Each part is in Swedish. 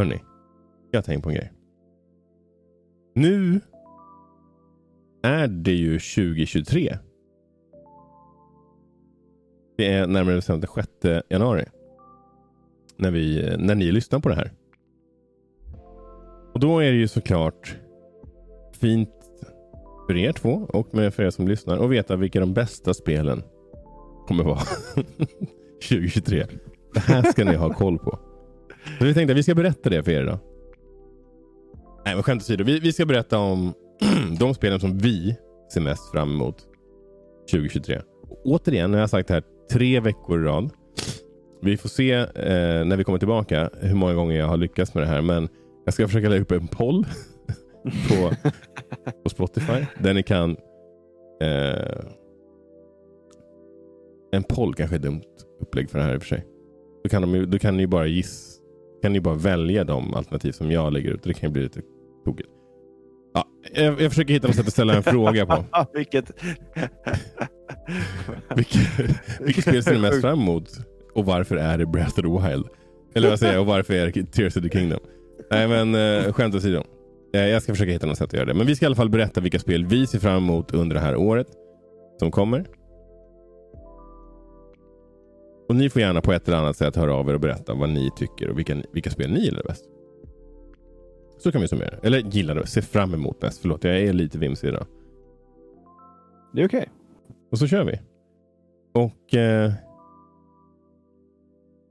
Hörni, jag har tänkt på en grej. Nu är det ju 2023. Det är närmare bestämt den 6 januari. När, vi, när ni lyssnar på det här. Och då är det ju såklart fint för er två och med för er som lyssnar att veta vilka de bästa spelen kommer vara 2023. Det här ska ni ha koll på. Så vi tänkte att vi ska berätta det för er idag. Nej men skämt åsido. Vi, vi ska berätta om de spelen som vi ser mest fram emot 2023. Och återigen, jag har sagt det här tre veckor i rad. Vi får se eh, när vi kommer tillbaka hur många gånger jag har lyckats med det här. Men jag ska försöka lägga upp en poll på, på Spotify. Där ni kan... Eh, en poll kanske är ett dumt upplägg för det här i och för sig. Då kan, de, då kan ni bara gissa kan ni bara välja de alternativ som jag lägger ut. Det kan ju bli lite tokigt. Ja, jag, jag försöker hitta något sätt att ställa en fråga på. Vilket... Vilket, vilket spel ser ni mest fram emot? Och varför är det Breath of the Wild? Eller vad säger jag? Och varför är det Tears of the Kingdom? Nej men eh, skämt åsido. Eh, jag ska försöka hitta något sätt att göra det. Men vi ska i alla fall berätta vilka spel vi ser fram emot under det här året som kommer. Och ni får gärna på ett eller annat sätt höra av er och berätta vad ni tycker och vilka, vilka spel ni gillar bäst. Så kan vi summera Eller gillar det, ser fram emot bäst. Förlåt, jag är lite vimsig idag. Det är okej. Okay. Och så kör vi. Och eh,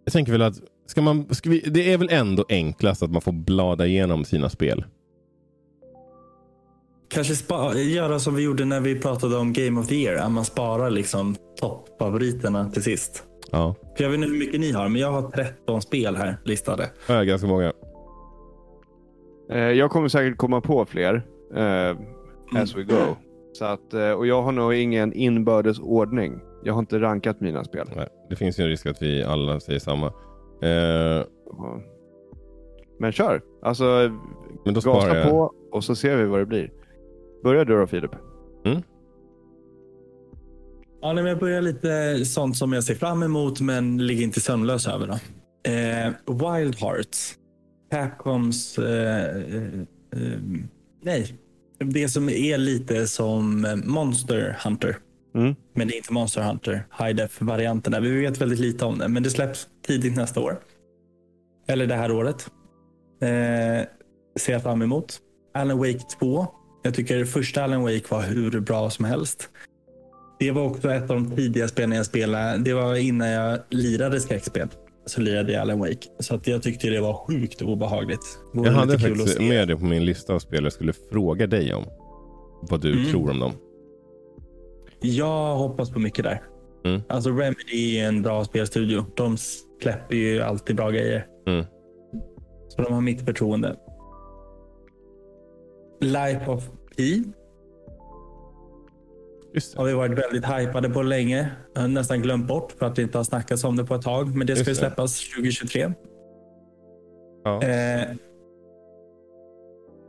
jag tänker väl att ska man, ska vi, det är väl ändå enklast att man får blada igenom sina spel. Kanske spa, göra som vi gjorde när vi pratade om Game of the Year. Att man sparar liksom toppfavoriterna till sist. Ja. För jag vet inte hur mycket ni har, men jag har 13 spel här listade. Jag har ganska många. Eh, jag kommer säkert komma på fler uh, as we go. Så att, uh, och jag har nog ingen inbördes ordning. Jag har inte rankat mina spel. Nej, det finns ju en risk att vi alla säger samma. Uh, men kör! Alltså, men då gasa jag... på och så ser vi vad det blir. Börja du då Filip. Mm. Ja, men jag börjar lite sånt som jag ser fram emot men ligger inte sömnlös över. Då. Eh, Wild Hearts. Capcoms... Eh, eh, eh, nej. Det som är lite som Monster Hunter. Mm. Men det är inte Monster Hunter. High Def-varianten. Vi vet väldigt lite om det, men det släpps tidigt nästa år. Eller det här året. Eh, ser jag fram emot. Alan Wake 2. Jag tycker första Alan Wake var hur bra som helst. Det var också ett av de tidiga spelen jag spelade. Det var innan jag lirade skräckspel. Så lirade jag Alan Wake. Så att jag tyckte det var sjukt obehagligt. Det jag hade faktiskt med det på min lista av spel jag skulle fråga dig om. Vad du mm. tror om dem. Jag hoppas på mycket där. Mm. Alltså Remedy är en bra spelstudio. De släpper ju alltid bra grejer. Mm. Så de har mitt förtroende. Life of Pi har vi varit väldigt hypade på länge. Nästan glömt bort för att det inte har snackats om det på ett tag. Men det ska Just släppas det. 2023. Ja. Eh,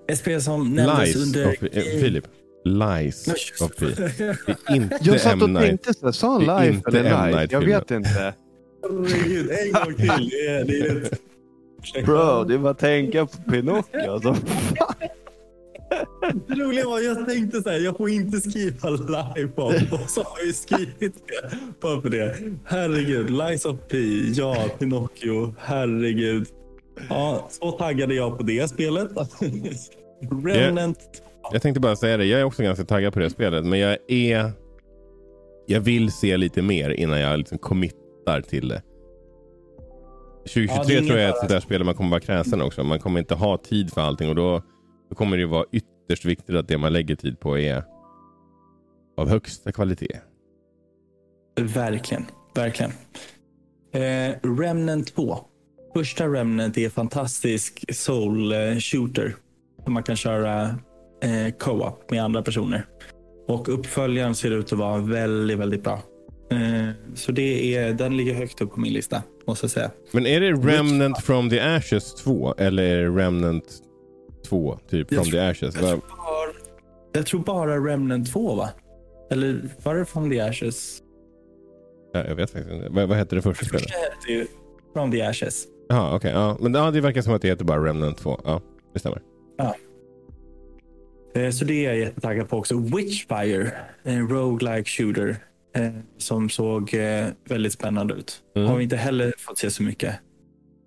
ett spel som nämndes under... Of, eh, Filip. Lies no, of P. inte Jag satt och tänkte så sa han live eller live? Jag vet inte. Herregud, en gång till. Det är, det är Bro, det är bara att tänka på Pinocchio. Alltså. Det roliga var jag tänkte så här, jag får inte skriva live på och så har jag skrivit det. Bara för det. Herregud, Lies of P, ja, Pinocchio, herregud. Ja, så taggade jag på det spelet. Remnant. Jag, jag tänkte bara säga det, jag är också ganska taggad på det spelet, men jag är... Jag vill se lite mer innan jag liksom committar till det. 2023 ja, tror jag är ett sånt där spel där man kommer vara kräsen också. Man kommer inte ha tid för allting och då då kommer det vara ytterst viktigt att det man lägger tid på är av högsta kvalitet. Verkligen, verkligen. Eh, Remnant 2. Första Remnant är fantastisk soul shooter. Som man kan köra eh, co-op med andra personer. Och uppföljaren ser ut att vara väldigt, väldigt bra. Eh, så det är, den ligger högt upp på min lista, måste jag säga. Men är det Remnant from the Ashes 2 eller är det Remnant 2, typ From the Ashes. Jag tror, bara, jag tror bara Remnant 2 va? Eller var det From the Ashes? Ja, jag vet faktiskt inte. Vad, vad hette det första spelet? Det hette ju From the Ashes. Jaha, okej. ja. Men ja, det verkar som att det heter bara Remnant 2. Ja, det stämmer. Eh, Så det är jag jättetaggad på också. Witchfire, en roguelike shooter eh, som såg eh, väldigt spännande ut. Mm. Har vi inte heller fått se så mycket.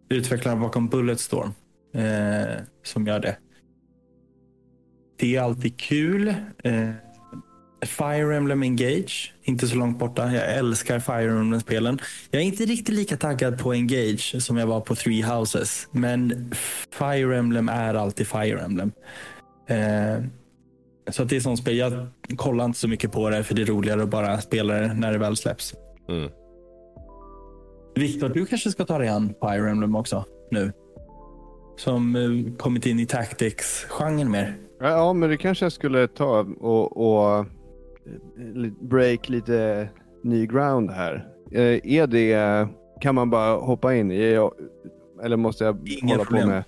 Utvecklaren bakom Bulletstorm som gör det. Det är alltid kul. Eh, Fire Emblem Engage, inte så långt borta. Jag älskar Fire Emblem-spelen. Jag är inte riktigt lika taggad på Engage som jag var på Three Houses. Men Fire Emblem är alltid Fire Emblem. Eh, så det är sånt spel. Jag kollar inte så mycket på det för det är roligare att bara spela det när det väl släpps. Mm. Viktor, du kanske ska ta dig an Fire Emblem också nu? Som eh, kommit in i Tactics-genren mer. Ja, men det kanske jag skulle ta och, och eh, break lite ny ground här. Eh, Är det, kan man bara hoppa in i, eller måste jag Inga hålla problem. på med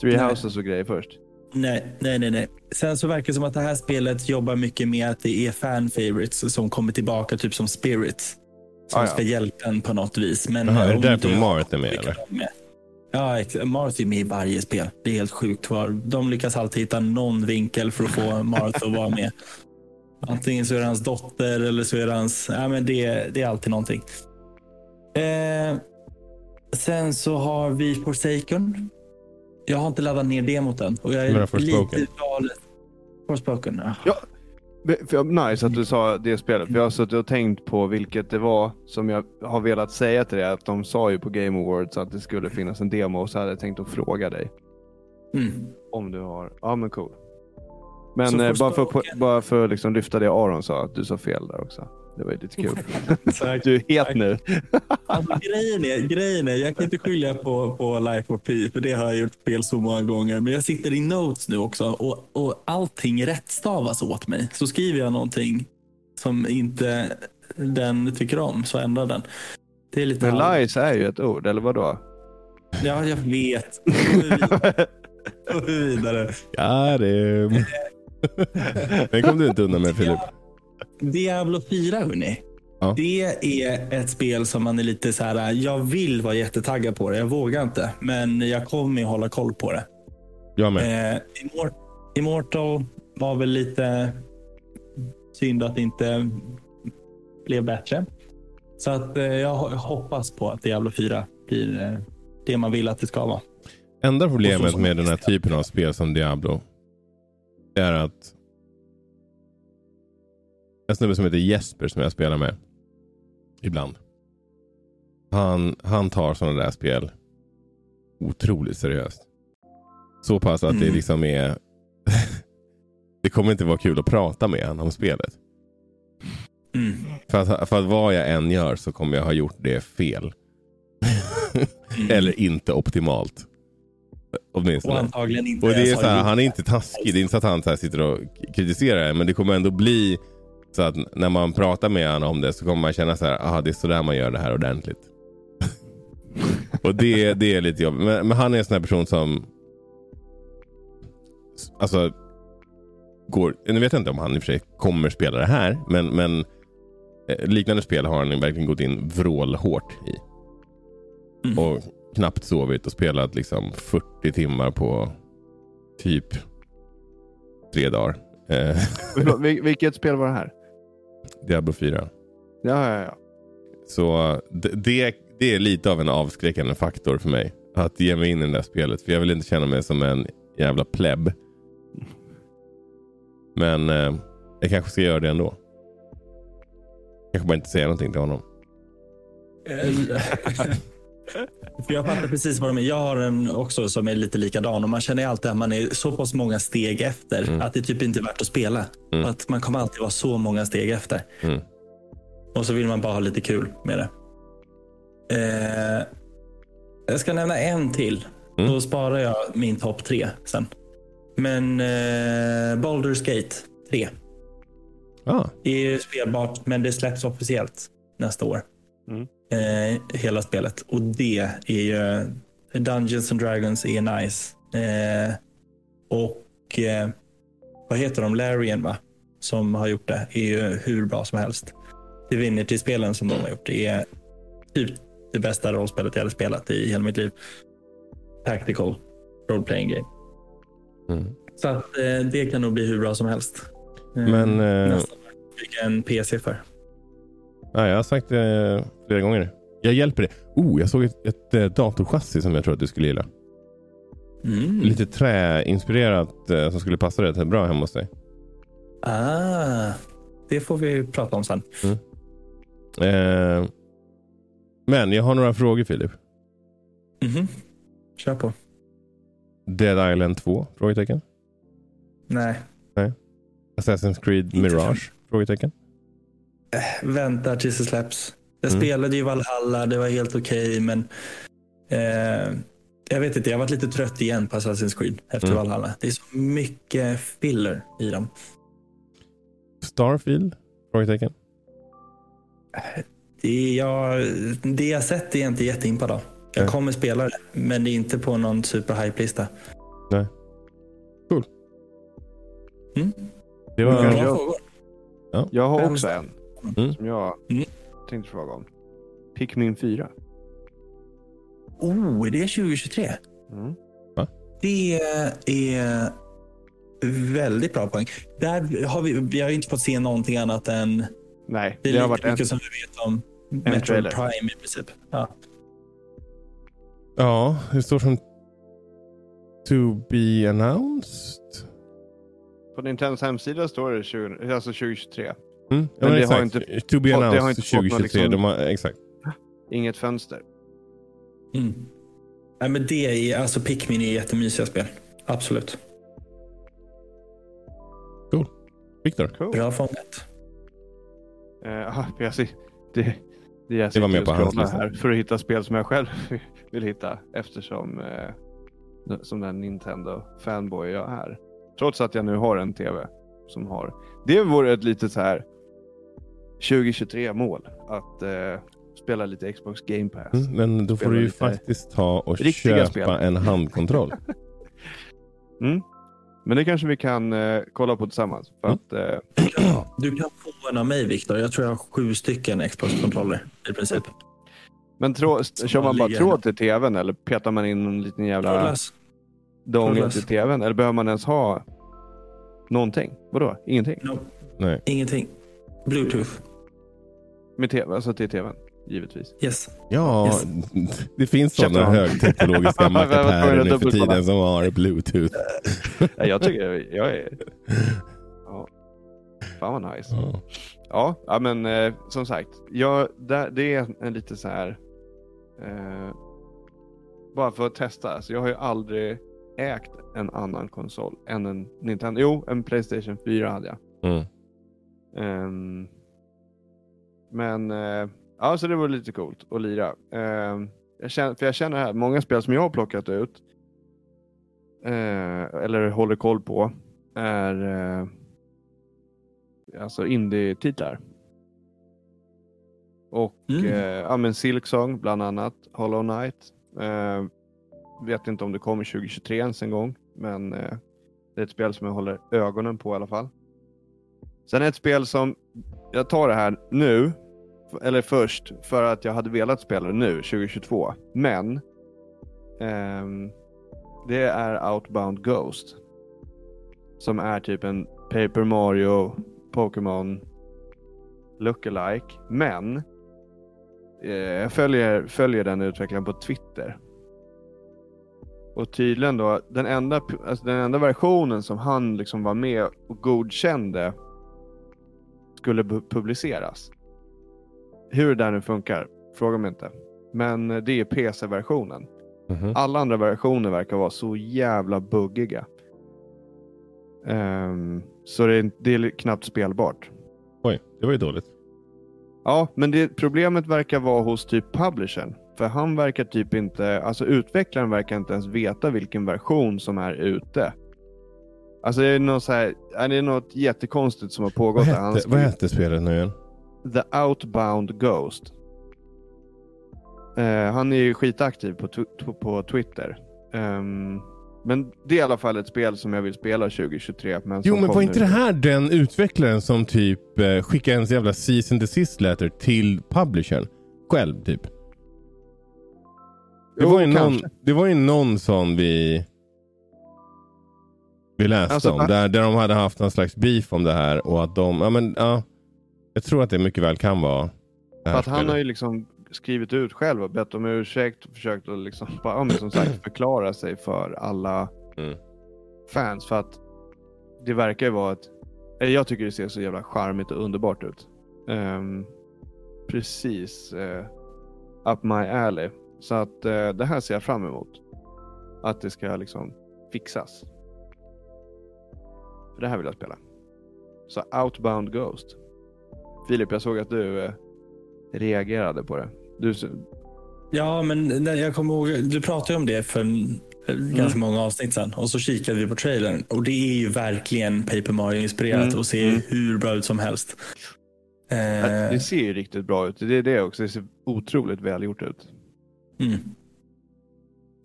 Three Nej. Houses och grejer först? Nej, nej, nej, nej. Sen så verkar det som att det här spelet jobbar mycket med att det är fan favorites som kommer tillbaka, typ som spirits. Som Ah, ja. ska hjälpa en på något vis. Men Jaha, är det om därför Marth är med, eller? Med. Ja, Marth är med i varje spel. Det är helt sjukt. Var- De lyckas alltid hitta någon vinkel för att få Marth att vara med. Antingen så är det hans dotter eller så är det hans... Ja, men det, det är alltid någonting. Eh, sen så har vi Forsaken. Jag har inte laddat ner demot än. Och jag är lite galet. Forspoken, ja. För, nice att du sa det spelet, för jag har suttit och tänkt på vilket det var som jag har velat säga till dig. Att de sa ju på Game Awards att det skulle finnas en demo och så hade jag tänkt att fråga dig Mm. om du har. Ja men cool. Men eh, bara för, bara för att liksom lyfta det Aron sa, att du sa fel där också. Det var ju lite kul. Du är het nu. Alltså, grejen, är, grejen är, jag kan inte skylla på, på Life of Pi, för det har jag gjort fel så många gånger. Men jag sitter i notes nu också och, och allting rättstavas åt mig. Så skriver jag någonting som inte den tycker om, så ändrar den. Det är lite Men lies är ju ett ord, eller vadå? Ja, jag vet. Gå vidare. Ja, det... Den kom du inte undan med Filip. Diablo 4, hörni. Ja. Det är ett spel som man är lite så här, jag vill vara jättetaggad på det. Jag vågar inte, men jag kommer att hålla koll på det. Jag med. Eh, Immor- Immortal var väl lite synd att det inte blev bättre. Så att eh, jag ho- hoppas på att Diablo 4 blir eh, det man vill att det ska vara. Enda problemet med den här typen av spel som Diablo är att en snubbe som heter Jesper som jag spelar med ibland. Han, han tar sådana där spel otroligt seriöst. Så pass att det Mm. liksom är Det kommer inte vara kul att prata med honom om spelet. Mm. För att, för att vad jag än gör så kommer jag ha gjort det fel. Eller inte optimalt. Och Åtminstone. antagligen inte Och det är så här, han är inte taskig. Det är inte så att han så här sitter och kritiserar det. Men det kommer ändå bli så att när man pratar med honom om det så kommer man känna så här, aha, det är så där man gör det här ordentligt. och det, det är lite jobbigt. Men, men han är en sån här person som alltså går, nu vet jag inte om han i och för sig kommer spela det här. Men, men eh, liknande spel har han verkligen gått in vrålhårt i. Mm. Och knappt sovit och spelat liksom 40 timmar på typ tre dagar. Eh, vil- Vilket spel var det här? Diablo 4. Ja, ja, ja. Så det, det, det är lite av en avskräckande faktor för mig. Att ge mig in i det där spelet. För jag vill inte känna mig som en jävla pleb. Men eh, jag kanske ska göra det ändå. Kanske bara inte säga någonting till honom. För jag fattar precis vad de är. Jag har en också som är lite likadan och man känner alltid att man är så pass många steg efter Mm. att det typ inte är värt att spela. Mm. Att man kommer alltid vara så många steg efter. Mm. Och så vill man bara ha lite kul med det. Eh, jag ska nämna en till. Mm. Då sparar jag min topp tre sen. Men eh, Baldur's Gate 3 Ah, är ju spelbart, men det släpps officiellt nästa år. Mm. Eh, hela spelet. Och det är ju... Dungeons and Dragons är nice. Eh, och eh, vad heter de? Larian va? Som har gjort det. är ju hur bra som helst. Divinity-spelen som de har gjort det är typ det bästa rollspelet jag hade spelat i hela mitt liv. Tactical role playing game. Mm. Så att, eh, det kan nog bli hur bra som helst. Eh, Men eh, Nästan fick jag en PC för. Ja, jag har sagt det flera gånger. Jag hjälper dig. Oh, jag såg ett, ett eh, datorchassi som jag tror att du skulle gilla. Mm. Lite träinspirerat eh, som skulle passa rätt bra hemma hos dig. Ah, det får vi prata om sen. Eh, men jag har några frågor Filip. Mhm. Kör på. Dead Island 2? Frågetecken. Nej, Assassin's Creed Inte Mirage? Frågetecken. Väntar tills det släpps. Jag Mm. spelade ju Valhalla, det var helt okej, men eh, jag vet inte, jag har varit lite trött igen på Assassin's Creed efter Mm. Valhalla. Det är så mycket filler i dem. Starfield? Frågetecken. Det jag, det jag sett är jag inte jätteimpad av. Jag Nej. kommer spela det, men det är inte på någon superhype-lista. Nej. Cool. Mm. Det var... Jag- frågor. Jag har också en Mm. som jag Mm. tänkte fråga om. Pikmin 4. Oh, är det 2023? Mm. Det är väldigt bra poäng. Där har vi, vi har inte fått se någonting annat än Nej, det det, har varit en, mycket som vi vet om Metroid trailer. Prime i princip. Ja. Ja, det står som To be announced. på Nintendos hemsida står det 20, alltså 2023. Mm. Ja, Men men det har inte to be fått- det har announced inte fått någon 2023. liksom- De har, exakt. Inget fönster. Mm. Nej, men det är, alltså Pikmin är jättemysiga spel. Absolut. Viktor? Cool. Bra fångat. Eh, aha, jag ser, det, det jag Det var med på hans lista. här för att hitta spel som jag själv vill hitta eftersom eh, som den Nintendo-fanboy jag är. Trots att jag nu har en TV som har. Det vore ett litet så här 2023-mål att eh, spela lite Xbox Game Pass. Mm, men då får Spela du ju faktiskt ta och köpa spel. en handkontroll. Mm. Men det kanske vi kan eh, kolla på tillsammans. För Mm. att, eh, Du kan, du kan få en av mig, Viktor. Jag tror jag har sju stycken Xbox-kontroller i princip. men trå, kör man bara tråd till TVn eller petar man in en liten jävla dongel till TVn? Eller behöver man ens ha någonting? Vadå? Ingenting? No, Nej. ingenting. Bluetooth. Med TV, alltså till TVn, givetvis. Yes. Ja, Yes. det finns sådana högteknologiska mackapärer nu för tiden som har bluetooth. Nej, jag tycker jag är... Ja. Fan vad nice. Ja. Ja, ja men eh, som sagt. Jag, det är en lite så här... Eh, bara för att testa. Så jag har ju aldrig ägt en annan konsol än en Nintendo. Jo, en Playstation 4 hade jag. Mm. Ehm, men eh, ja, så det var lite coolt att lira. Ehm, jag känner, för jag känner här, många spel som jag har plockat ut eh, eller håller koll på är eh, alltså indie-titlar. Och Mm. eh, ja, men Silksong bland annat, Hollow Knight. Eh, vet inte om det kommer 2023 ens en gång, men eh, det är ett spel som jag håller ögonen på i alla fall. Sen ett spel som, jag tar det här nu, eller först, för att jag hade velat spela det nu, 2022. Men ehm, det är Outbound Ghost. Som är typ en Paper Mario, Pokémon lookalike. Men eh, jag följer, följer den utvecklingen på Twitter. Och tydligen då, den enda, alltså den enda versionen som han liksom var med och godkände skulle publiceras. Hur det där nu funkar, fråga mig inte. Men eh, det är PC-versionen. Mhm. Alla andra versioner verkar vara så jävla buggiga. Ehm, så det är, det är knappt spelbart. Oj, det var ju dåligt. Ja, men det, problemet verkar vara hos typ publishern. För han verkar typ inte, alltså utvecklaren verkar inte ens veta vilken version som är ute. Alltså det är något, så här, det är något jättekonstigt som har pågått. Vad hette, skulle- vad hette spelet nu igen? The Outbound Ghost. Eh, han är ju skitaktiv på, tw- på Twitter. Ehm, men det är i alla fall ett spel som jag vill spela 2023. Men Jo, men var inte det här den utvecklaren som typ eh, skickade en jävla season desist letter till publishern? Själv typ. Det Jo, var, ju någon, det var ju någon sån vi, vi läste Alltså, om. Där, där de hade haft någon slags beef om det här. Och att de, ja, men, ja, jag tror att det mycket väl kan vara. För att han har ju liksom skrivit ut själv och bett om ursäkt och försökt att liksom, bara, som sagt förklara sig för alla Mm. fans. För att det verkar ju vara ett... eller Jag tycker det ser så jävla charmigt och underbart ut. Ehm, precis eh, up my alley. Så att eh, det här ser jag fram emot. Att det ska liksom fixas. För det här vill jag spela. Så Outbound Ghost. Filip, jag såg att du eh, reagerade på det. Du, Ja, men jag kommer ihåg, du pratade om det för en- ganska många avsnitt sedan och så kikade vi på trailern och det är ju verkligen Paper Mario-inspirerat Mm, och ser mm. hur bra ut som helst. Eh, det ser ju riktigt bra ut. Det är det också. Det ser otroligt välgjort ut. mm.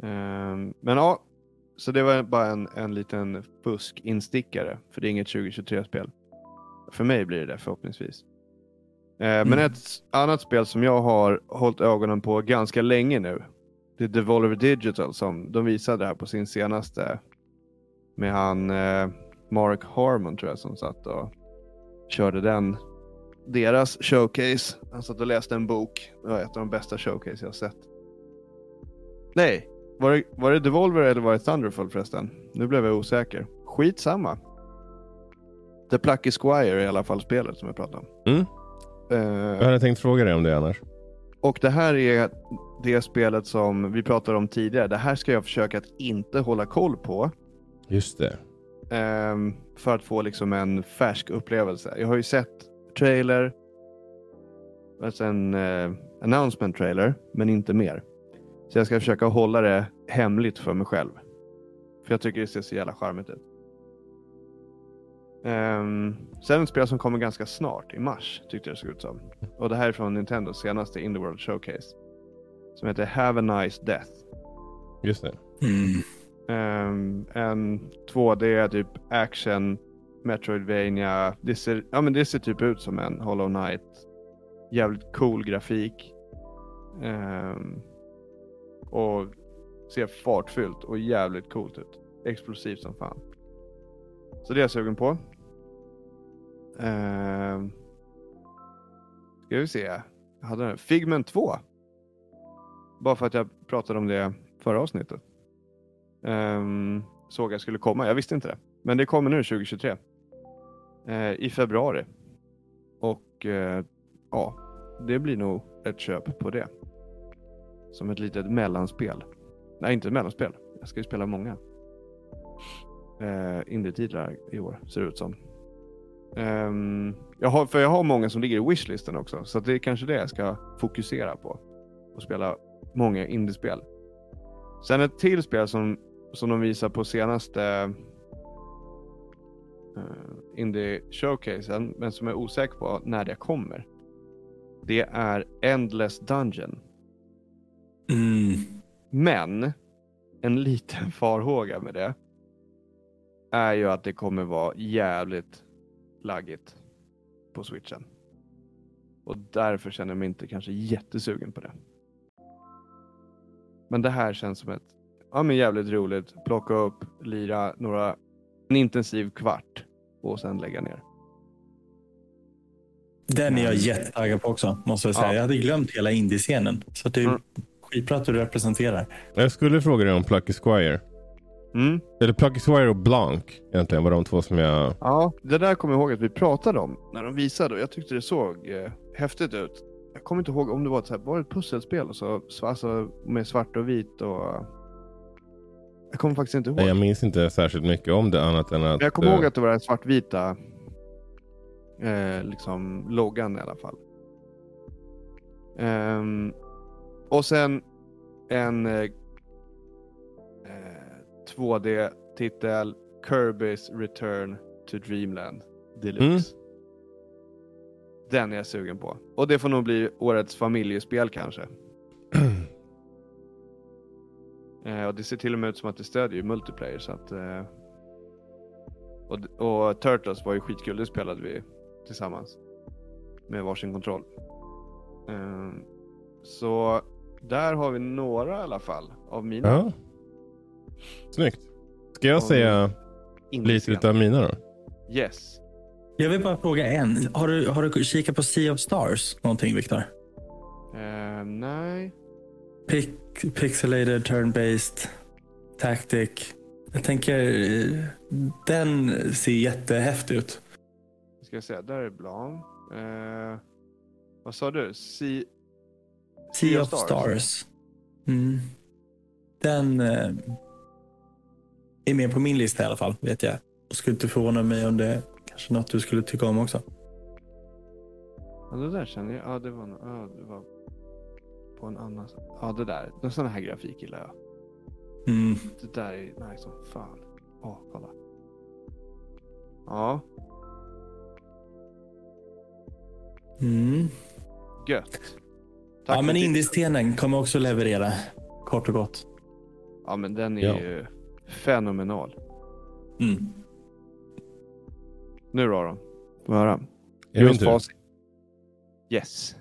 Ehm, men ja, så det var bara en, en liten fusk-instickare. För det är inget 2023-spel. För mig blir det det förhoppningsvis. Eh, Men Mm. ett annat spel som jag har hållit ögonen på ganska länge nu. Det är Devolver Digital som de visade här på sin senaste. Med han eh, Mark Harmon tror jag som satt och körde den. Deras showcase. Han satt och läste en bok. Det var ett av de bästa showcase jag sett. Nej, var det, var det Devolver eller var det Thunderfall förresten? Nu blev jag osäker. Skitsamma. The Plucky Squire är i alla fall spelet som jag pratade om. Mm. Eh, Jag hade tänkt fråga dig om det annars. och det här är det spelet som vi pratade om tidigare. Det här ska jag försöka att inte hålla koll på. Just det. ehm, för att få liksom en färsk upplevelse. Jag har ju sett trailer. Alltså en eh, announcement trailer. Men inte mer. Så jag ska försöka hålla det hemligt för mig själv. För jag tycker det ser så jävla charmigt ut. Um, sen ett spel som kommer ganska snart, i mars, tyckte jag det såg ut som. Och det här är från Nintendos senaste Indie World Showcase. Som heter Have a Nice Death. Just det. Mm. Ehm, en 2D typ action Metroidvania. Det ser, ja, men det ser typ ut som en Hollow Knight. Jävligt cool grafik. Ehm, och ser fartfyllt och jävligt coolt ut. Explosivt som fan. Så det är jag sugen på. Uh, ska vi se. Jag hade den. Figment 2. Bara för att jag pratade om det förra avsnittet. Um, såg jag skulle komma. Jag visste inte det. Men det kommer nu 2023. Uh, eh, I februari. Och uh, ja, det blir nog ett köp på det. Som ett litet mellanspel. Nej, inte ett mellanspel. Jag ska ju spela många Uh, indie-titlar i år, ser det ut som. Ehm, jag har, för jag har många som ligger i wishlisten också, så det är kanske det jag ska fokusera på. Och spela många indiespel. Sen ett till spel som, som de visar på senaste uh, indie-showcasen, men som jag är osäker på när det kommer. Det är Endless Dungeon. Mm. Men en liten farhåga med det är ju att det kommer vara jävligt laggigt på switchen. Och därför känner jag mig inte kanske jättesugen på det. Men det här känns som ett ja, men jävligt roligt. Plocka upp, lira några, en intensiv kvart och sen lägga ner. Den är jag jättetaggad på också, måste jag säga. Ja. Jag hade glömt hela indiescenen. Så det är Mm. skitbra att du representerar. Jag skulle fråga dig om Plucky Squire. Mm. Eller Plucky Squire och Blanc egentligen var de två som jag... Ja, det där kommer jag ihåg att vi pratade om när de visade och jag tyckte det såg eh, häftigt ut. Jag kommer inte ihåg om det var ett, så här, var ett pusselspel och så, så, alltså, med svart och vit och... Jag kommer faktiskt inte ihåg. Nej, jag minns inte särskilt mycket om det annat än att... Jag kommer eh, ihåg att det var den svartvita eh, liksom loggan i alla fall. Ehm, och sen en eh, eh, 2D-titel Kirby's Return to Dreamland Deluxe. Den är jag sugen på. Och det får nog bli årets familjespel kanske. Eh, och det ser till och med ut som att det stödjer multiplayer så att eh, och, och Turtles var ju skitkul, det spelade vi tillsammans. Med varsin kontroll. Ehm, så Där har vi några i alla fall av mina. Ja. Snyggt. Ska jag Ja, säga lite av mina då? Yes. Jag vill bara fråga en. Har du, har du kikat på Sea of Stars någonting, Viktor? Eh, nej. Pic, pixelated, turn-based, tactic. Jag tänker, den ser jättehäftig ut. Ska jag säga, där är Blanc. Eh, vad sa du? Si... Sea of Stars. Mm. Den eh, är med på min lista i alla fall, vet jag. Och skulle inte förvåna mig om det är kanske något du skulle tycka om också. Ja, det där känner jag. Ja, det var, no- ja, det var på en annan. Ja, det där. En sån här grafik gillar jag. Mm. Det där är nice som fan. Åh, kolla. Ja, Mm. gött. Tack Ja, men. Indiestenen kommer också leverera, kort och gott. Ja, men den är Ja. ju fenomenal. Mm. Nu då, då. Får vi höra. Är facit. Yes.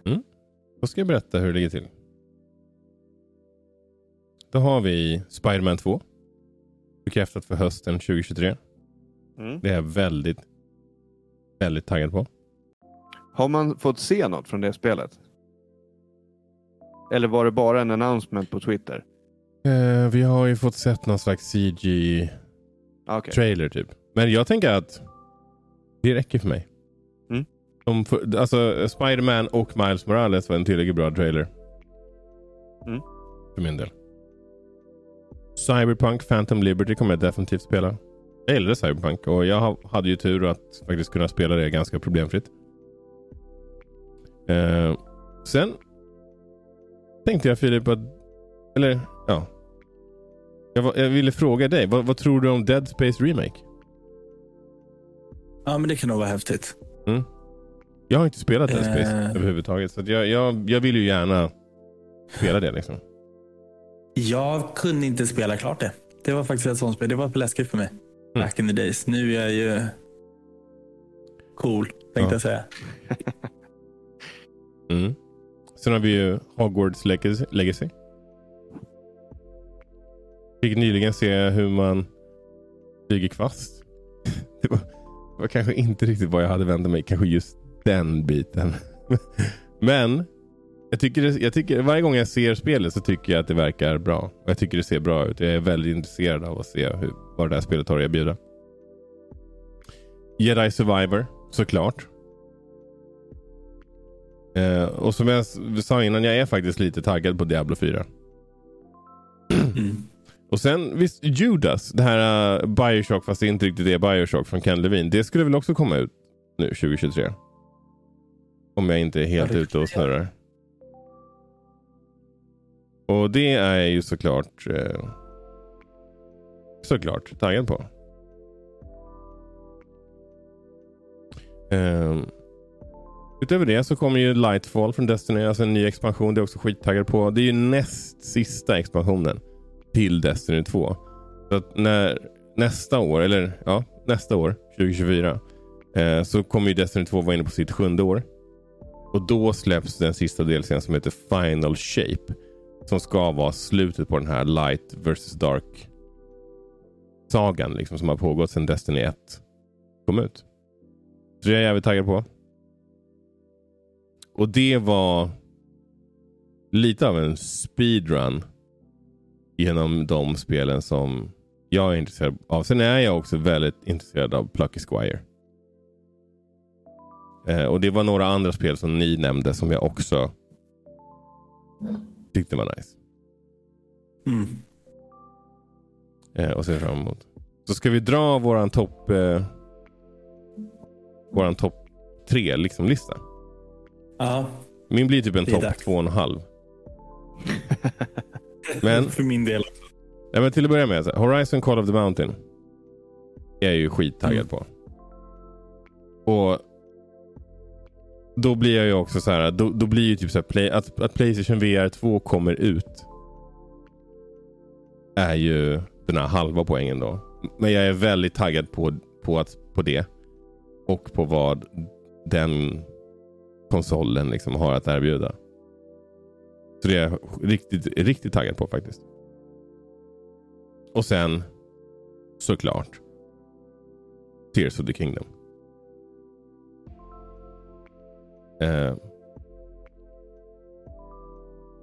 Då ska jag berätta hur det ligger till. Då har vi Spider-Man 2. Bekräftat för hösten 2023. Mm. Det är jag väldigt, väldigt taggad på. Har man fått se något från det spelet? Eller var det bara en announcement på Twitter? Eh, vi har ju fått sett någon slags CG-trailer Ah, Okej. typ. Men jag tänker att det räcker för mig. Mm. De för, alltså Spider-Man och Miles Morales var en tillräckligt bra trailer. Mm. För min del. Cyberpunk Phantom Liberty kommer jag definitivt spela. Jag gillade Cyberpunk och jag ha- hade ju tur att faktiskt kunna spela det ganska problemfritt. Eh, sen tänkte jag Filip att, eller ja. Jag, var- jag ville fråga dig, vad, vad tror du om Dead Space Remake? Ja, men det kan nog vara häftigt. Jag har inte spelat Dead Space Eh. överhuvudtaget. Så jag, jag, jag vill ju gärna spela det liksom. Jag kunde inte spela klart det. Det var faktiskt ett sånt spel. Det var för läskigt för mig. Back in the days. Nu är jag ju cool, tänkte Ja. jag säga. Mm. Sen har vi ju Hogwarts Legacy. Fick nyligen se hur man flyger kvast. Det var, det var kanske inte riktigt vad jag hade väntat mig. Kanske just den biten. Men jag tycker, jag tycker varje gång jag ser spelet så tycker jag att det verkar bra. Och Jag tycker det ser bra ut. Jag är väldigt intresserad av att se hur, vad det här spelet har att erbjuda. Jedi Survivor, såklart. Eh, och som jag sa innan, jag är faktiskt lite taggad på Diablo 4. Mm. Och sen visst, Judas, det här uh, Bioshock, fast det inte riktigt är Bioshock från Ken Levine. Det skulle väl också komma ut nu 2023? Om jag inte är helt Ja, ute och snurrar. Och det är ju såklart eh, såklart taggad på. Ehm, utöver det så kommer ju Lightfall från Destiny, alltså en ny expansion. Det är också skittaggad på. Det är ju näst sista expansionen till Destiny 2. Så att när nästa år, eller ja, nästa år, 2024, eh, så kommer ju Destiny 2 vara inne på sitt sjunde år. Och då släpps den sista delscenen som heter Final Shape. Som ska vara slutet på den här Light vs Dark sagan liksom, som har pågått sedan Destiny 1 kom ut. Så det är jag jävligt taggad på. Och det var lite av en speedrun genom de spelen som jag är intresserad av. Sen är jag också väldigt intresserad av Plucky Squire. Eh, och det var några andra spel som ni nämnde som jag också tyckte var nice. Mm. Eh, och ser fram emot. Så ska vi dra våran topp eh, våran topp tre liksom lista. Ja, Min blir typ en topp två och en halv. Men- för min del. Nej, men till att börja med, Horizon Call of the Mountain. är jag ju skittaggad Mm. på. Och då blir jag ju också så här, då, då blir ju typ så här, play, att, att Playstation VR 2 kommer ut. Är ju den här halva poängen då. Men jag är väldigt taggad på, på, att, på det. Och på vad den konsolen liksom har att erbjuda. Så det är jag riktigt, riktigt taggad på faktiskt. Och sen såklart Tears of the Kingdom. Eh,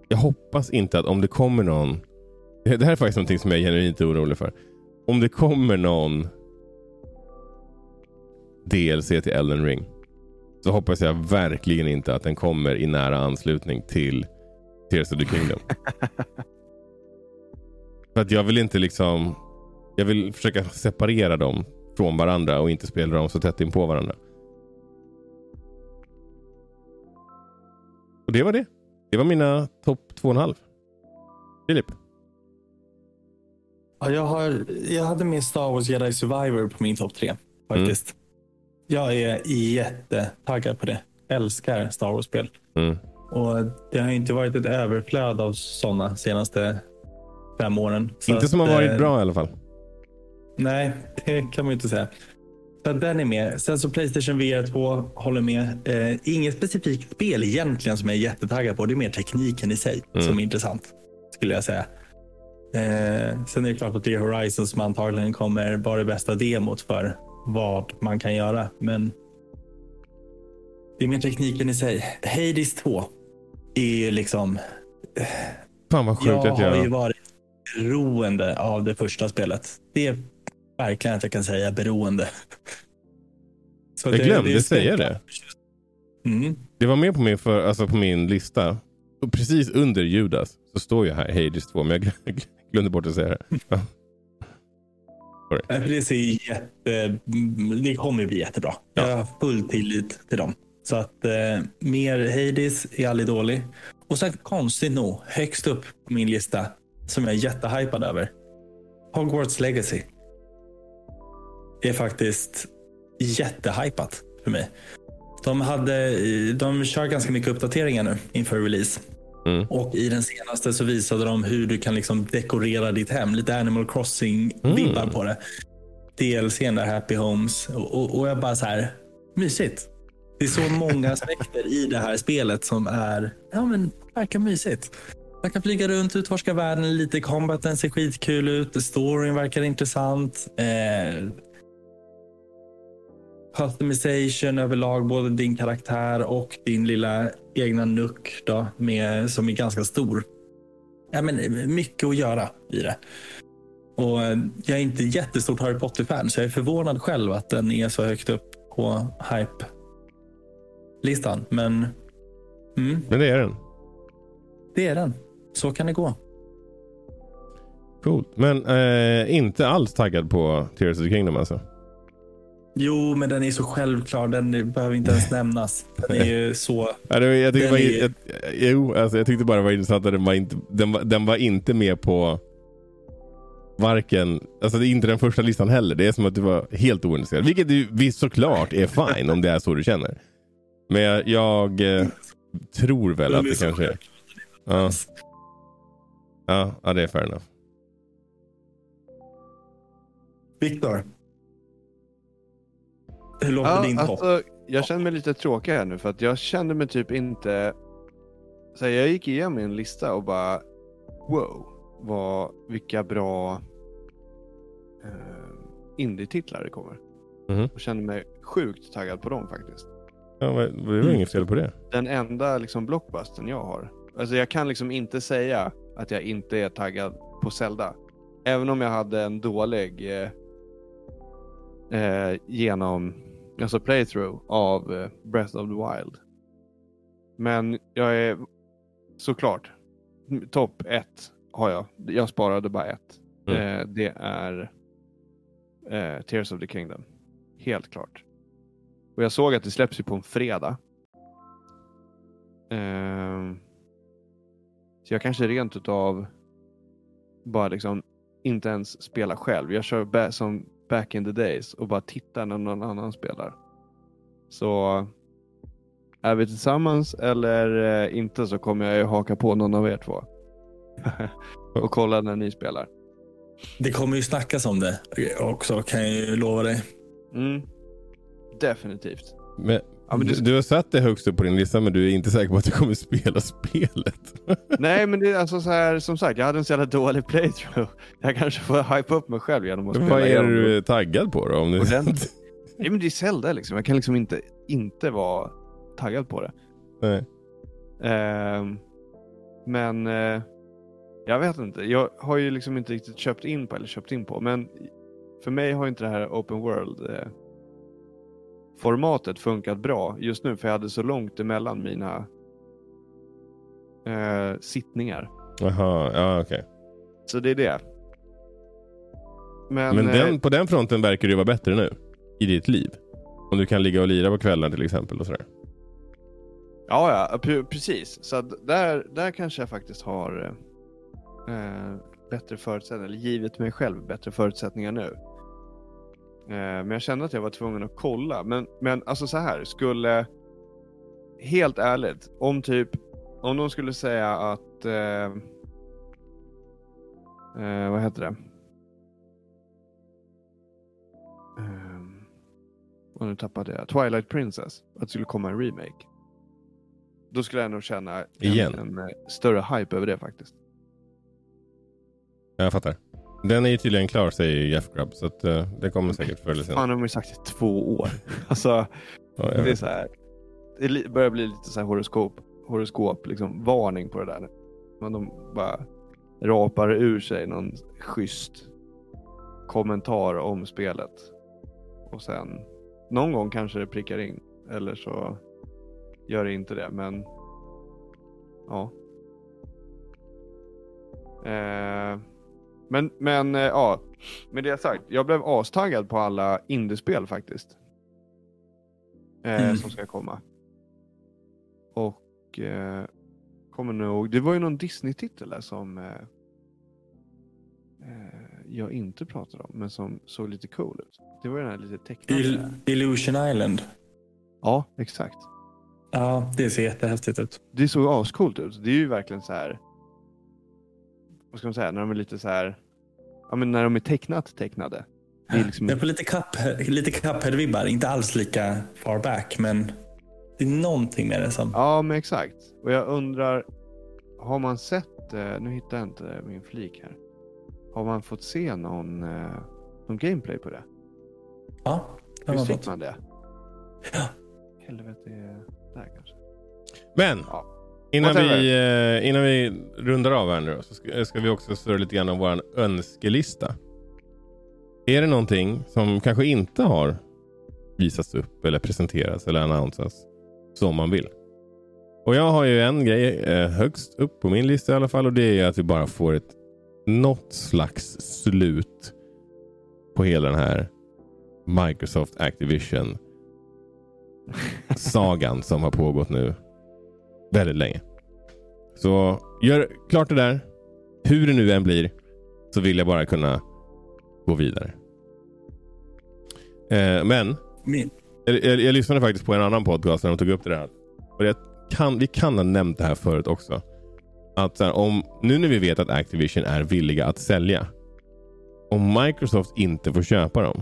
jag hoppas inte att om det kommer någon. Det här är faktiskt någonting som jag är genuint orolig för. Om det kommer någon DLC till Elden Ring. Så hoppas jag verkligen inte att den kommer i nära anslutning till Tears of the Kingdom. för att jag vill inte liksom. Jag vill försöka separera dem från varandra och inte spela dem så tätt in på varandra. Och det var det. Det var mina topp 2,5. Filip? Ja, jag, har, jag hade med Star Wars Jedi Survivor på min topp tre. Faktiskt. Mm. Jag är jättetaggad på det. Älskar Star Wars-spel. Mm. Och Det har inte varit ett överflöd av sådana senaste fem åren. Så inte som har varit eh, bra i alla fall. Nej, det kan man inte säga. Så den är med. Sen så Playstation VR 2 håller med. Eh, inget specifikt spel egentligen som jag är jättetaggad på. Det är mer tekniken i sig mm. som är intressant. Skulle jag säga. Eh, sen är det klart att det är Horizon som antagligen kommer vara det bästa demot för vad man kan göra. Men det är mer tekniken i sig. Hades 2 är ju liksom... Fan vad sjukt jag att jag... har ju varit beroende av det första spelet. Det är verkligen att jag kan säga beroende. Så jag det, glömde det säga det. Mm. Det var med på min, för, alltså på min lista. Och precis under Judas så står jag här Hades 2. Men jag glömde bort att säga det. Ja. Det, ser jätte, det kommer bli jättebra. Ja. Jag har full tillit till dem. Så att eh, mer Hades är aldrig dålig. Och sen konstigt nog, högst upp på min lista, som jag är jättehypad över. Hogwarts Legacy är faktiskt jättehypat för mig. De, hade, de kör ganska mycket uppdateringar nu inför release. Mm. Och I den senaste så visade de hur du kan liksom dekorera ditt hem. Lite Animal Crossing-vibbar mm. på det. DLCn där, Happy Homes. Och, och, och, jag bara så här, mysigt. Det är så många aspekter i det här spelet som är, ja men verkar mysigt. Man kan flyga runt, utforska världen lite. Combaten ser skitkul ut. Storyn verkar intressant. Eh, customization överlag, både din karaktär och din lilla egna nuck då, med, som är ganska stor. Ja, men, eh, mycket att göra i det. Och eh, jag är inte jättestort Harry Potter-fan, så jag är förvånad själv att den är så högt upp på hype hype-listan. Men, mm, men det är den. Det är den. Så kan det gå. Coolt. Men eh, inte alls taggad på Tears of the Kingdom alltså? Jo, men den är så självklar. Den behöver inte ens nämnas. Den är ju så... Ja, det, jag, tyckte bara, är... jag, jo, alltså, jag tyckte bara det var intressant att den var inte, den var, den var inte med på varken, alltså det är inte den första listan heller. Det är som att du var helt ointresserad. Vilket du visst såklart är fine om det är så du känner. Men jag, jag eh, tror väl att det kanske är. Ja. ja. Ja, det är fair enough. Viktor. Hur låter ja, din topp? Alltså, jag känner mig lite tråkig här nu för att jag kände mig typ inte... Så här, jag gick igenom min lista och bara wow, vad, vilka bra eh, indie-titlar det kommer. Mm. Och kände mig sjukt taggad på dem faktiskt. Ja, det var mm. inget fel på det. Den enda liksom blockbusten jag har. Alltså jag kan liksom inte säga att jag inte är taggad på Zelda. Även om jag hade en dålig eh, eh, genom alltså playthrough av eh, Breath of the Wild. Men jag är såklart topp ett har jag. Jag sparade bara ett. Mm. Eh, det är Tears of the Kingdom. Helt klart. Och jag såg att det släpps ju på en fredag. Eh, så jag kanske rent utav bara liksom inte ens spela själv. Jag kör som back in the days och bara tittar när någon annan spelar. Så är vi tillsammans eller eh, inte så kommer jag ju haka på någon av er två. och kolla när ni spelar. Det kommer ju snackas om det också kan jag ju lova dig. Mm. Definitivt. Men, Ja, men Du, du har satt det högst upp på din lista men du är inte säker på att du kommer spela spelet. nej, men det är alltså så här, som sagt, jag hade en så jävla dålig playthrough. Jag kanske får hypa upp mig själv genom att Vad spela är igenom det. du taggad på då? Om du... Nej, men det är Zelda liksom. Jag kan liksom inte, inte vara taggad på det. Nej. Ehm, men eh, jag vet inte. Jag har ju liksom inte riktigt köpt in på, eller köpt in på, men för mig har inte det här open world eh, formatet funkat bra just nu för jag hade så långt emellan mina eh, sittningar. Jaha, ja okej. Så det är det. Men, Men eh, den, på den fronten verkar det vara bättre nu. I ditt liv. Om du kan ligga och lira på kvällen till exempel. och sådär. Ja, ja, pre- precis. Så där, där kanske jag faktiskt har eh, bättre förutsättningar, eller givet mig själv bättre förutsättningar nu. Eh, men jag kände att jag var tvungen att kolla. Men, men alltså så här, skulle... Helt ärligt, om typ... Om de skulle säga att... Eh, eh, vad heter det? Eh, och nu tappade jag. Twilight Princess. Att det skulle komma en remake. Då skulle jag nog känna en, Igen. en, eh, större hype över det faktiskt. Jag fattar. Den är ju tydligen klar säger Jeff Grubb. Så att, eh, det kommer säkert förr eller Fan, senare. de har ju sagt i två år. Alltså, Ja, det är så här. Det börjar bli lite så här horoskop, horoskop liksom varning på det där. Men de bara rapar ur sig någon schysst kommentar om spelet. Och sen någon gång kanske det prickar in. Eller så gör det inte det. Men ja. Eh, men men eh, ja, med det sagt. Jag blev astaggad på alla indiespel faktiskt. Eh, Mm. Som ska komma. Och eh, kommer nog, det var ju någon Disney-titel där som eh, eh, jag inte pratade om, men som såg lite cool ut. Det var ju den här lite tecknade. Il- Illusion Island. Ja, exakt. Ja, det ser jättehäftigt ut. Det såg ascoolt ut. Det är ju verkligen så här. Vad ska man säga? När de är lite så här. Ja, men när de är tecknat tecknade. Det är liksom, Jag får lite Cup- lite Cuphead-vibbar. Inte alls lika far back, men det är någonting med det som... Ja, men exakt. Och jag undrar, har man sett, eh, nu hittar jag inte min flik här. Har man fått se någon, eh, någon gameplay på det? Ja, det har man fick fått. man det? Ja. Helvete, där kanske. Men Ja. Innan vi, eh, innan vi rundar av här nu då, så ska, ska vi också surra lite grann om vår önskelista. Är det någonting som kanske inte har visats upp eller presenterats eller annonsats som man vill? Och jag har ju en grej eh, högst upp på min lista i alla fall och det är ju att vi bara får ett något slags slut på hela den här Microsoft Activision sagan som har pågått nu väldigt länge. Så gör klart det där. Hur det nu än blir så vill jag bara kunna gå vidare. Eh, men Min, jag, jag, jag lyssnade faktiskt på en annan podcast där de tog upp det där. Och jag kan, vi kan ha nämnt det här förut också. Att här, om, nu när vi vet att Activision är villiga att sälja. Om Microsoft inte får köpa dem.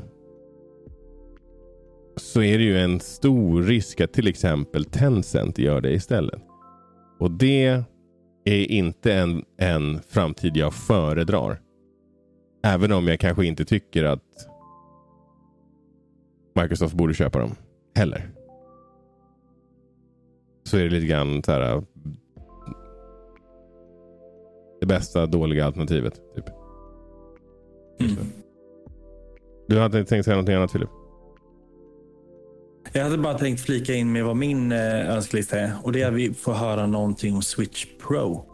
Så är det ju en stor risk att till exempel Tencent gör det istället. Och det är inte en, en framtid jag föredrar. Även om jag kanske inte tycker att Microsoft borde köpa dem heller. Så är det lite grann så här. Det bästa dåliga alternativet. Typ. mm. Du hade tänkt säga någonting annat Filip? Jag hade bara tänkt flika in med vad min eh, önskelista är. Och det är att vi får höra någonting om Switch Pro.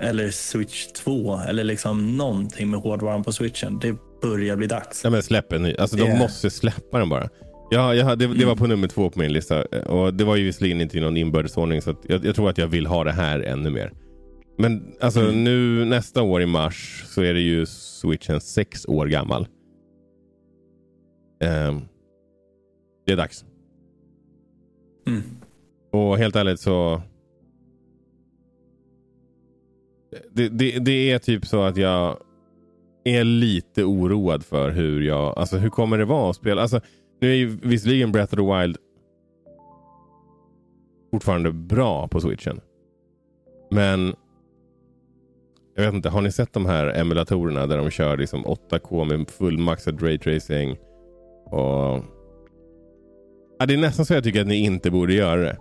Eller Switch 2. Eller liksom någonting med hårdvaran på switchen. Det börjar bli dags. Ja men släpp en ny. Alltså de Yeah. måste släppa den bara. Ja, hade- det, det var på nummer två på min lista. Och det var ju visserligen inte i någon inbördesordning. Så att jag, jag tror att jag vill ha det här ännu mer. Men alltså Mm. nu nästa år i mars så är det ju switchen sex år gammal. Ehm, det är dags. Mm. Och helt ärligt så. Det, det, det är typ så att jag är lite oroad för hur jag, alltså hur kommer det vara att spela? Alltså, nu är ju visserligen Breath of the Wild fortfarande bra på switchen. Men jag vet inte, har ni sett de här emulatorerna där de kör liksom 8K med fullmaxad raytracing? Och... Ja, det är nästan så jag tycker att ni inte borde göra det.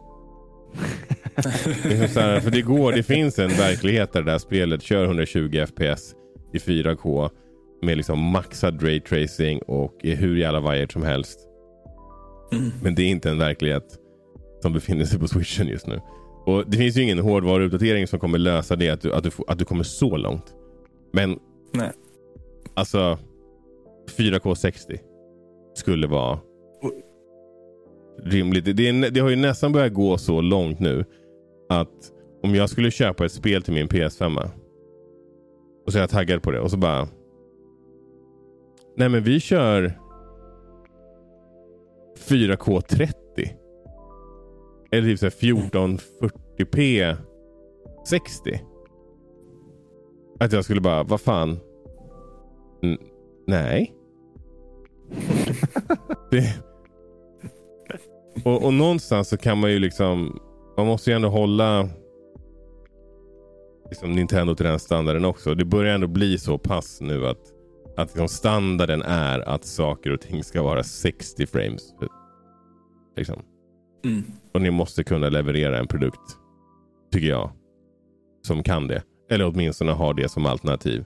det är här, för det går, det finns en verklighet där det där spelet kör 120 FPS i 4K med liksom maxad raytracing och hur jävla vajert som helst. Mm. Men det är inte en verklighet som befinner sig på switchen just nu. Och Det finns ju ingen hårdvaruuppdatering som kommer lösa det, att du, att du, att du kommer så långt. Men Nej. alltså 4K 60 skulle vara rimligt. Det, är, det har ju nästan börjat gå så långt nu att om jag skulle köpa ett spel till min PS5 och så är jag taggad på det och så bara Nej men vi kör 4K 30. Eller typ så här 1440p 60. Att jag skulle bara, vad fan. N- nej. det... och, och någonstans så kan man ju liksom, man måste ju ändå hålla liksom Nintendo till den standarden också. Det börjar ändå bli så pass nu att, att liksom standarden är att saker och ting ska vara 60 frames. Liksom. Mm. Och ni måste kunna leverera en produkt, tycker jag, som kan det. Eller åtminstone har det som alternativ.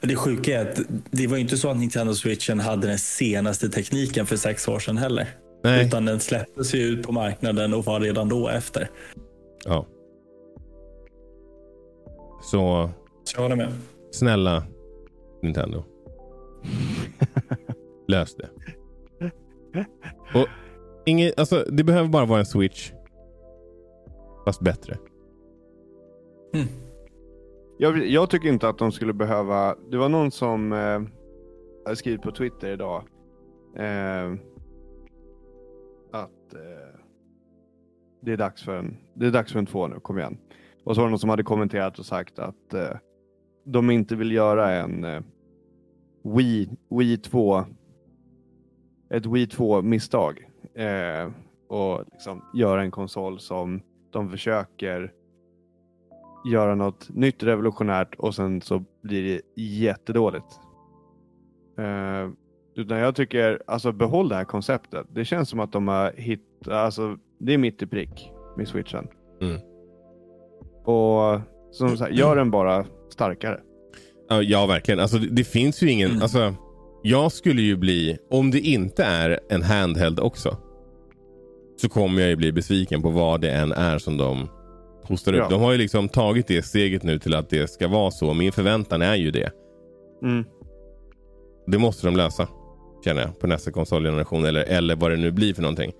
Det sjuka är att det var ju inte så att Nintendo Switchen hade den senaste tekniken för sex år sedan heller. Nej. Utan den släpptes ju ut på marknaden och var redan då efter. Ja. Så jag håller med. snälla Nintendo. Lös det. Och inget, alltså, det behöver bara vara en switch. Fast bättre. Jag, jag tycker inte att de skulle behöva... Det var någon som eh, hade skrivit på Twitter idag. Eh, att eh, det, är dags för en, det är dags för en två nu, kom igen. Och så var det någon som hade kommenterat och sagt att eh, de inte vill göra en eh, Wii, Wii 2 ett Wii 2-misstag. Eh, och liksom göra en konsol som de försöker göra något nytt revolutionärt och sen så blir det jättedåligt. Eh, utan jag tycker, alltså behåll det här konceptet. Det känns som att de har hittat, alltså det är mitt i prick med switchen. Mm. Och som sagt, gör den bara starkare. Ja, verkligen. Alltså, det, det finns ju ingen... Alltså, jag skulle ju bli... Om det inte är en handheld också. Så kommer jag ju bli besviken på vad det än är som de postar upp. Ja. De har ju liksom tagit det steget nu till att det ska vara så. Min förväntan är ju det. Mm. Det måste de lösa. Känner jag. På nästa konsolgeneration. Eller, eller vad det nu blir för någonting.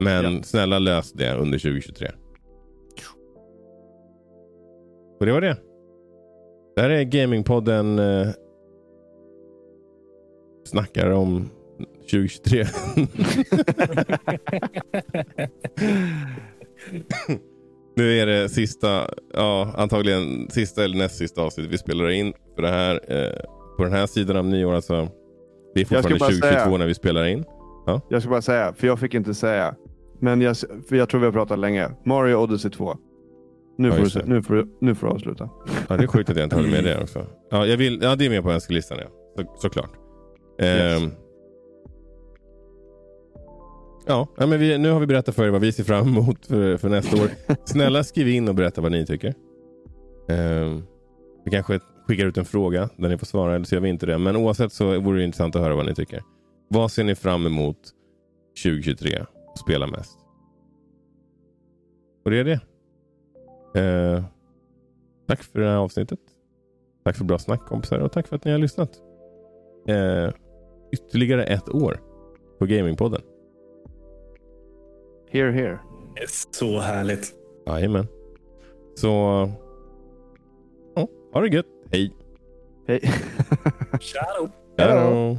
Men Ja. snälla lös det under 2023. Och det var det. Det här är Gamingpodden eh, snackar om 2023. nu är det sista, ja antagligen sista eller näst sista avsnitt vi spelar in för det här. Eh, på den här sidan av nyår alltså. Det är fortfarande bara 2022 säga- när vi spelar in. Jag ska bara säga, för jag fick inte säga. Men jag, jag tror vi har pratat länge. Mario Odyssey 2. Nu, Ja, får, du, nu, får, nu får du avsluta. Ja, det är sjukt att jag inte hade med det också. Ja, jag vill, ja det är med på önskelistan ja. Så, såklart. Yes. Ehm. Ja, men vi, nu har vi berättat för er vad vi ser fram emot för, för nästa år. Snälla skriv in och berätta vad ni tycker. Ehm, vi kanske skickar ut en fråga där ni får svara eller så gör vi inte det. Men oavsett så vore det intressant att höra vad ni tycker. Vad ser ni fram emot 2023? Spela mest. Och det är det. Ehm, tack för det här avsnittet. Tack för bra snack kompisar och tack för att ni har lyssnat. Eh, ytterligare ett år på Gamingpodden. Here, here. Så härligt. Jajamän. Så ja, ha det gött. Hej. Hej. Ciao! Ciao.